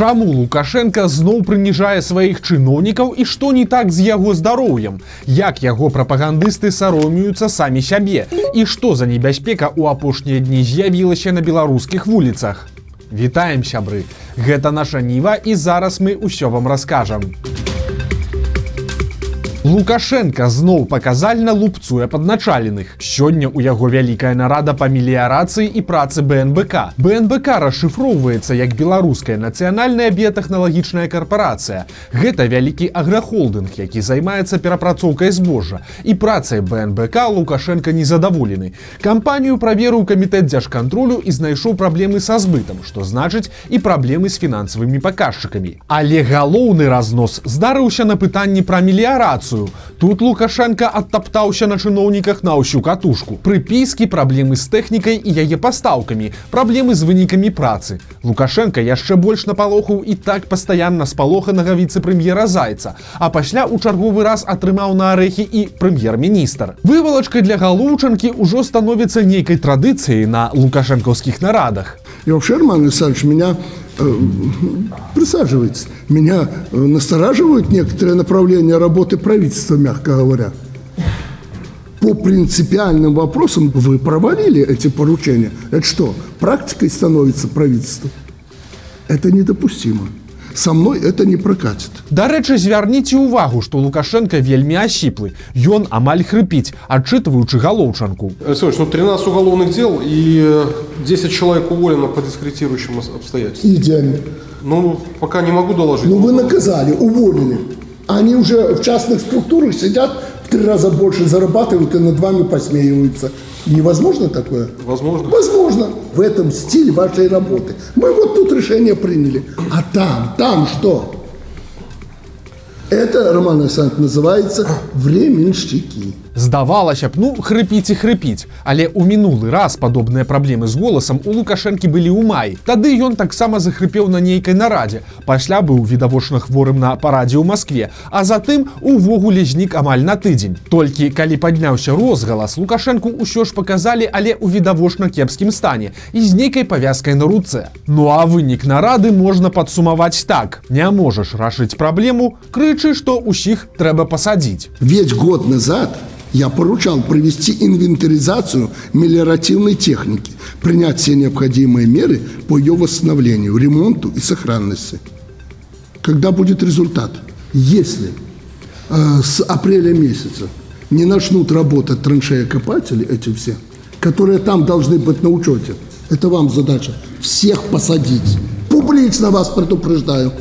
Чаму Лукашенко зноў прыніжае сваіх чыноўнікаў і што не так з яго здароўем? Як яго прапагандысты саромеюцца самі сябе? І што за небяспека ў апошнія дні з'явілася на беларускіх вуліцах? Вітаем сябры. Гэта наша ніва і зараз мы ўсё вам раскажам. Лукашенко зноў паказальна лупцуе падначаленых. Сёння ў яго вялікая нарада па меліярацыі і працы БНБК. БНБК расшыфроўваецца як беларуская нацыянальная біятэхналагічная карпорацыя. Гэта вялікі аграхолдынг, які займаецца перапрацоўкай збожжа. І працай БНБК Лукашенко незадаволены. Кампанію праверыў камітэт дзяжкантролю і знайшоў праблемы са збытам, што значыць і праблемы з фінансавымі паказчыкамі. Але галоўны разнос здарыўся на пытанні пра меліярацыю сітуацыю. Тут Лукашенко адтаптаўся на чыноўніках на ўсю катушку. Прыпіскі, праблемы з тэхнікай і яе пастаўкамі, праблемы з вынікамі працы. Лукашенко яшчэ больш напалохаў і так пастаянна спалоханага віцэ-прэм'ера зайца, а пасля ў чарговы раз атрымаў на арэхі і прэм'ер-міністр. Вывалачкай для галоўчанкі ўжо становіцца нейкай традыцыяй на лукашэнкаўскіх нарадах. И вообще, Роман Александрович, меня э, присаживается. Меня э, настораживают некоторые направления работы правительства, мягко говоря. По принципиальным вопросам вы провалили эти поручения. Это что, практикой становится правительство? Это недопустимо. Со мной это не прокатит. Дарэчы, звярніце ўвагу, што Лукашенко вельмі асіплы. Ён амаль хрыпіць, адчытваючы галоўчанку. Александр, ну 13 уголовных дел и 10 человек уволено по дискредитирующим обстоятельствам. Идеально. Ну, пока не могу доложить. Ну вы наказали, уволили. Они уже в частных структурах сидят в три раза больше зарабатывают и над вами посмеиваются. Невозможно такое? Возможно. Возможно. В этом стиле вашей работы. Мы вот тут решение приняли. А там, там что? Это, Роман Александрович, называется временщики. Здавалася б, ну хрыпіць і хрыпіць, але ў мінулы раз падобныя праблемы з голасам у лукашэнкі былі ў май. Тады ён таксама захрыпеў на нейкай нарадзе. Пасля быў відавочна хворым на парадзе ў Маскве, а затым увогуле знік амаль на тыдзень. Толькі калі падняўся розгалас, лукашэнку ўсё ж паказалі, але ў відавочна кепскім стане і з нейкай павязкай на руцэ. Ну а вынік нарады можна падсумаваць так. Не можаш рашыць праблему, крычы, што ўсіх трэба пасадзіць. Ведь год назад я поручал провести инвентаризацию мелиоративной техники, принять все необходимые меры по ее восстановлению, ремонту и сохранности. Когда будет результат? Если э, с апреля месяца не начнут работать траншеи-копатели, эти все, которые там должны быть на учете, это вам задача всех посадить. Публично вас предупреждаю.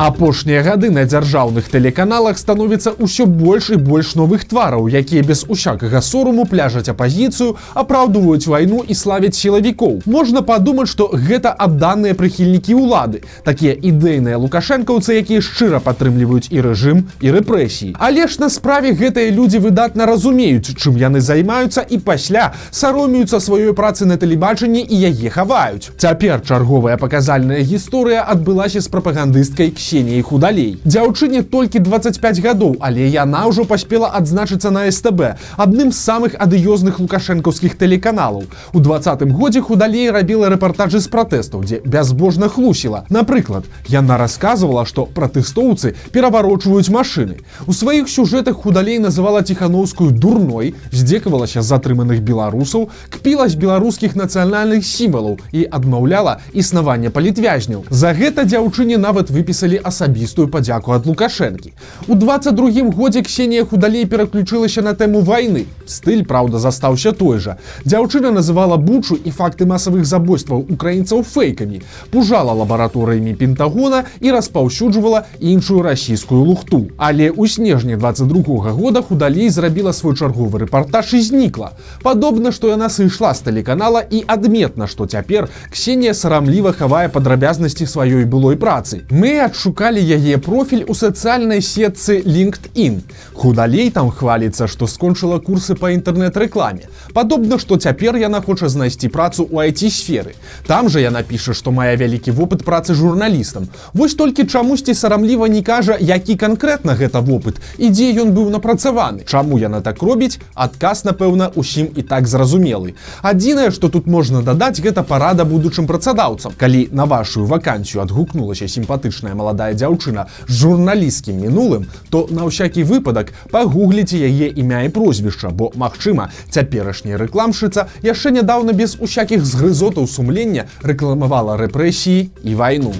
Апошнія гады на дзяржаўных тэлеканалах становіцца ўсё больш і больш новых твараў, якія без усякага соруму пляжаць апазіцыю, апраўдваюць вайну і славяць сілавікоў. Можна падумаць, што гэта адданыя прыхільнікі ўлады, такія ідэйныя лукашэнкаўцы, якія шчыра падтрымліваюць і рэжым і рэпрэсіі. Але ж на справе гэтыя людзі выдатна разумеюць, чым яны займаюцца і пасля саромеюцца сваёй працы на тэлебачанні і яе хаваюць. Цяпер чарговая паказальная гісторыя адбылася з прапагандысткай ксі ксеніяй худалей. Дзяўчыне толькі 25 гадоў, але яна ўжо паспела адзначыцца на СТБ, адным з самых адыёзных лукашэнкаўскіх тэлеканалаў. У двадцатым годзе худалей рабіла рэпартажы з пратэстаў, дзе бязбожна хлусіла. Напрыклад, яна расказвала, што пратэстоўцы пераварочваюць машыны. У сваіх сюжэтах худалей называла ціхановскую дурной, здзекавалася з затрыманых беларусаў, кпіла з беларускіх нацыянальных сімвалаў і адмаўляла існаванне палітвязняў. За гэта дзяўчыне нават выпісалі асабістую падзяку ад лукашэнкі. У 22 годзе ксенія худалей пераключылася на тэму вайны. Стыль праўда застаўся той жа. Дзяўчына называла бучу і факты масавых забойстваў украінцаў фэйкамі, пужала лабараторыямі пентагона і распаўсюджвала іншую расійскую лухту. Але ў снежні 22 года худалей зрабіла свой чарговы рэпартаж і знікла. Падобна, што яна сышла з тэлеканала і адметна, што цяпер ксенія сарамліва хавае падрабязнасці сваёй былой працы. Мы адчу адшукалі яе профіль у сацыяльнай сетцы LinkedIn. Худалей там хваліцца, што скончыла курсы па інтэрнэт-рэкламе. Падобна, што цяпер яна хоча знайсці працу ў IT-сферы. Там жа яна піша, што мае вялікі вопыт працы журналістам. Вось толькі чамусьці сарамліва не кажа, які канкрэтна гэта вопыт і дзе ён быў напрацаваны. Чаму яна так робіць? Адказ, напэўна, усім і так зразумелы. Адзінае, што тут можна дадаць, гэта парада будучым працадаўцам. Калі на вашу вакансію адгукнулася сімпатычная маладая дзяўчына з журналісцкім мінулым, то на ўсякі выпадак пагугліце яе імя і прозвішча, бо магчыма, цяперашняя рэкламшыца яшчэ нядаўна без усякіх згрызотаў сумлення рэкламавала рэпрэсіі і вайну.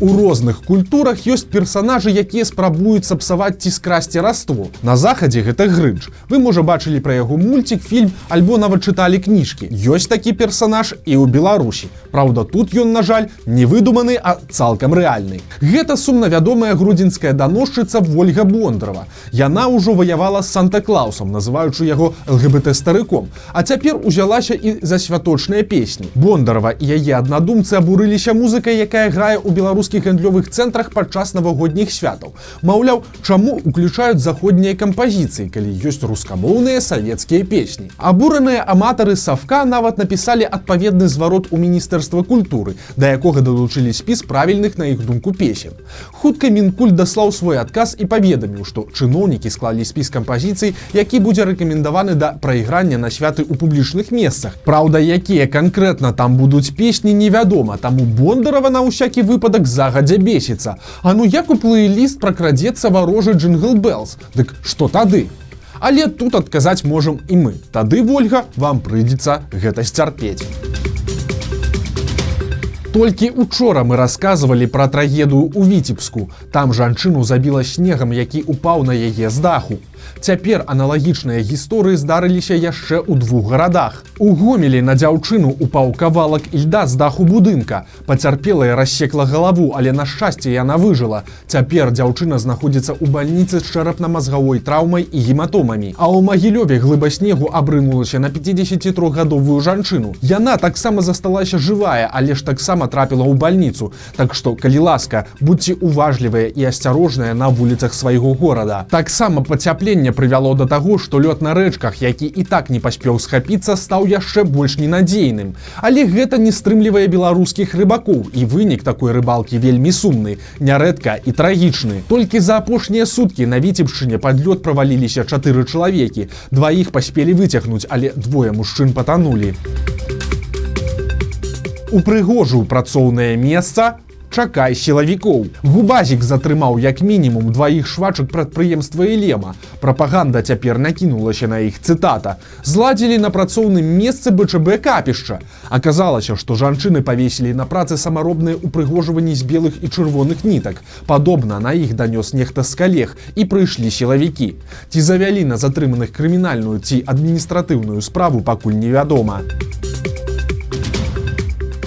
У розных культурах ёсць персонажы, якія спрабуюць сапсаваць ці скрасці раству. На захадзе гэта грынч. Вы можа бачылі пра яго мульцік, фільм альбо нават чыталі кніжкі. Ёсць такі персонаж і ў Беларусі. Праўда, тут ён, на жаль, не выдуманы, а цалкам рэальны. Гэта сумна вядомая грудзінская даносчыца Вольга Бондрава. Яна ўжо ваявала з Санта-клаусам, называючы яго ЛГБТ старыком. А цяпер узялася і за святочныя песні. Бондарова і яе аднадумцы абурыліся музыкай, якая грае ў беларускіх беларускіх гандлёвых цэнтрах падчас навагодніх святаў. Маўляў, чаму уключаюць заходнія кампазіцыі, калі ёсць рускамоўныя савецкія песні. Абураныя аматары савка нават напісалі адпаведны зварот у міністэрства культуры, да якога далучылі спіс правільных на іх думку песен. Хутка мінкуль даслаў свой адказ і паведаміў, што чыноўнікі склалі спіс кампазіцый, які будзе рэкамендаваны да прайграння на святы ў публічных месцах. Праўда, якія канкрэтна там будуць песні невядома, таму Бондарова на ўсякі выпадак за загадзя бесіцца. А ну як у плейліст пракрадзецца варожы джингл Беллс. Дык што тады? Але тут адказаць можам і мы. Тады Вольга вам прыйдзецца гэта сцярпець. Толькі учора мы рассказывалі пра трагедыю ў віцебску. Там жанчыну забіла снегам, які упаў на яе з даху. Цяпер аналагічныя гісторыі здарыліся яшчэ ў двух гарадах. У гомелі на дзяўчыну упаў кавалак льда з даху будынка. Пацярпелая рассекла галаву, але на шчасце яна выжыла. Цяпер дзяўчына знаходзіцца ў бальніцы з чэрапна-мазгавой траўмай і гематомамі. А ў магілёве глыба снегу абрынулася на 53гадовую жанчыну. Яна таксама засталася жывая, але ж таксама трапіла ў бальніцу. Так што, калі ласка, будьце уважлівыя і асцярожныя на вуліцах свайго горада. Таксама пацяпле Пацяпленне прывяло да таго, што лёд на рэчках, які і так не паспеў схапіцца, стаў яшчэ больш ненадзейным. Але гэта не стрымлівае беларускіх рыбакоў і вынік такой рыбалкі вельмі сумны, нярэдка і трагічны. Толькі за апошнія суткі на віцебшчыне пад лёд праваліліся чатыры чалавекі. Дваіх паспелі выцягнуць, але двое мужчын патанулі. Упрыгожыў працоўнае месца, чакай сілавікоў. Губазік затрымаў як мінімум дваіх швачак прадпрыемства Лема. Прапаганда цяпер накінулася на іх цытата. Зладзілі на працоўным месцы БЧБ капішча. Аказалася, што жанчыны павесілі на працы самаробныя упрыгожванні з белых і чырвоных нітак. Падобна на іх данёс нехта з калег і прыйшлі сілавікі. Ці завялі на затрыманых крымінальную ці адміністратыўную справу пакуль невядома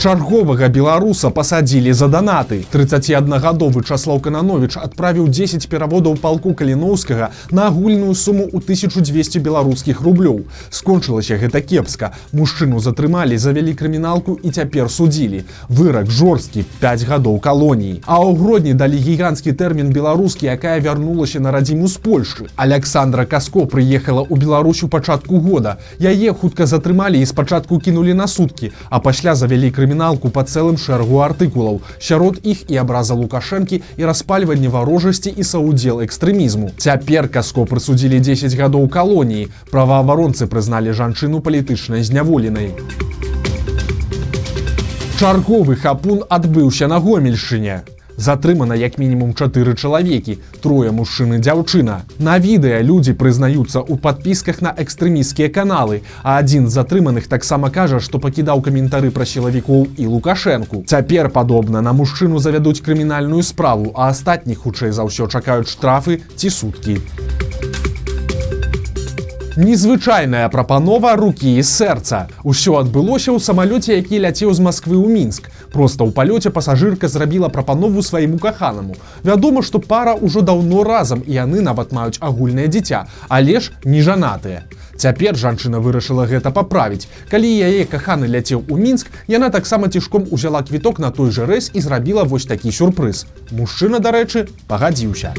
чарговага беларуса пасадзілі за данаты. 31гадовы часлаў кананович адправіў 10 пераводаў палку каліноўскага на агульную суму ў 1200 беларускіх рублёў. Скончылася гэта кепска. Мужчыну затрымалі завялі крыміналку і цяпер судзілі. Вырак жорсткі 5 гадоў калоніі. А ў грудні далі гіганцкі тэрмін беларускі якая вярнулася на радзіму з польшчы александра каско прыехала ў беларусю пачатку года. Яе хутка затрымалі і спачатку кінулі на суткі а пасля завялі крымінал крыміналку па цэлым шэрагу артыкулаў. Сярод іх і абраза лукашэнкі і распальванне варожасці і саудзел экстрэмізму. Цяпер каско прысудзілі 10 гадоў калоніі. Праваабаронцы прызналі жанчыну палітычнай зняволенай. Чарговы хапун адбыўся на гомельшыне Затрымана як мінімум чатыры чалавекі, трое мужчыны дзяўчына. На відэа людзі прызнаюцца ў падпісках на экстрэміскія каналы, а адзін з затрыманых таксама кажа, што пакідаў каментары пра сілавікоў і лукашэнку. Цяпер падобна на мужчыну завядуць крымінальную справу, а астатніх хутчэй за ўсё чакаюць штрафы ці суткі. Незвычайная прапанова рукі і сэрца. Усё адбылося ў самалёце, які ляцеў з Масквы ў мінск. Проста ў палёце пасажырка зрабіла прапанову свайму каханаму. Вядома, што пара ўжо даўно разам і яны нават маюць агульнае дзіця, але ж не жанатыя. Цяпер жанчына вырашыла гэта паправіць. Калі яе каханы ляцеў у мінск, яна таксама цішком узяла квіток на той жа рэс і зрабіла вось такі сюрпрыз. Мужчына, дарэчы, пагадзіўся.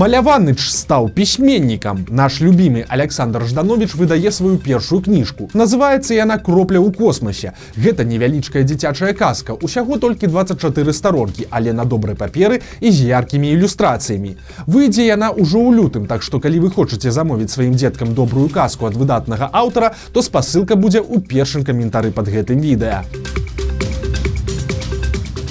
Маляваныч стаў пісьменнікам. Наш любімы Александр Жданович выдае сваю першую кніжку. Называецца яна кропля ў космасе. Гэта невялічкая дзіцячая казка. Усяго толькі 24 старонкі, але на добрай паперы і з яркімі ілюстрацыямі. Выйдзе яна ўжо ў лютым, так што калі вы хочаце замовіць сваім дзеткам добрую казку ад выдатнага аўтара, то спасылка будзе ў першым каментары пад гэтым відэа.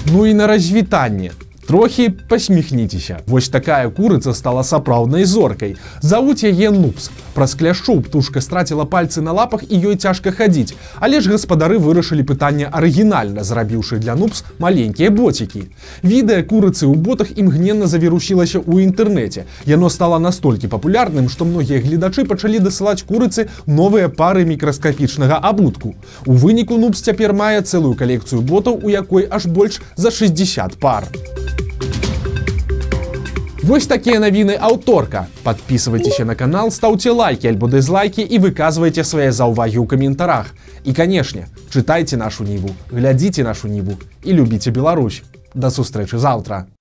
Ну і на развітанне. Трохі посміхніцеся. Вось такая курыца стала сапраўднай зоркай. Завуць яе нупс. Праз кляшчу птушка страціла пальцы на лапах і ёй цяжка хадзіць. Але ж гаспадары вырашылі пытанне арыгінальна, зрабіўшы для нупс маленькія боцікі. Відэа курыцы ў ботах імгненна завірусілася ў інтэрнэце. Яно стала настолькі папулярным, што многія гледачы пачалі дасылаць курыцы новыя пары мікраскапічнага абутку. У выніку нупс цяпер мае цэлую калекцыю ботаў, у якой аж больш за 60 пар. Вось такія навіны аўторка. Падпісывайцеся на канал, стаўце лайки альбо дызлайкі і выказвайце свае заўвагі ў каментарах. І канешне, чытайце нашу ніву, глядзіце нашу ніву і любіце Беларусь. Да сустрэчы заўтра.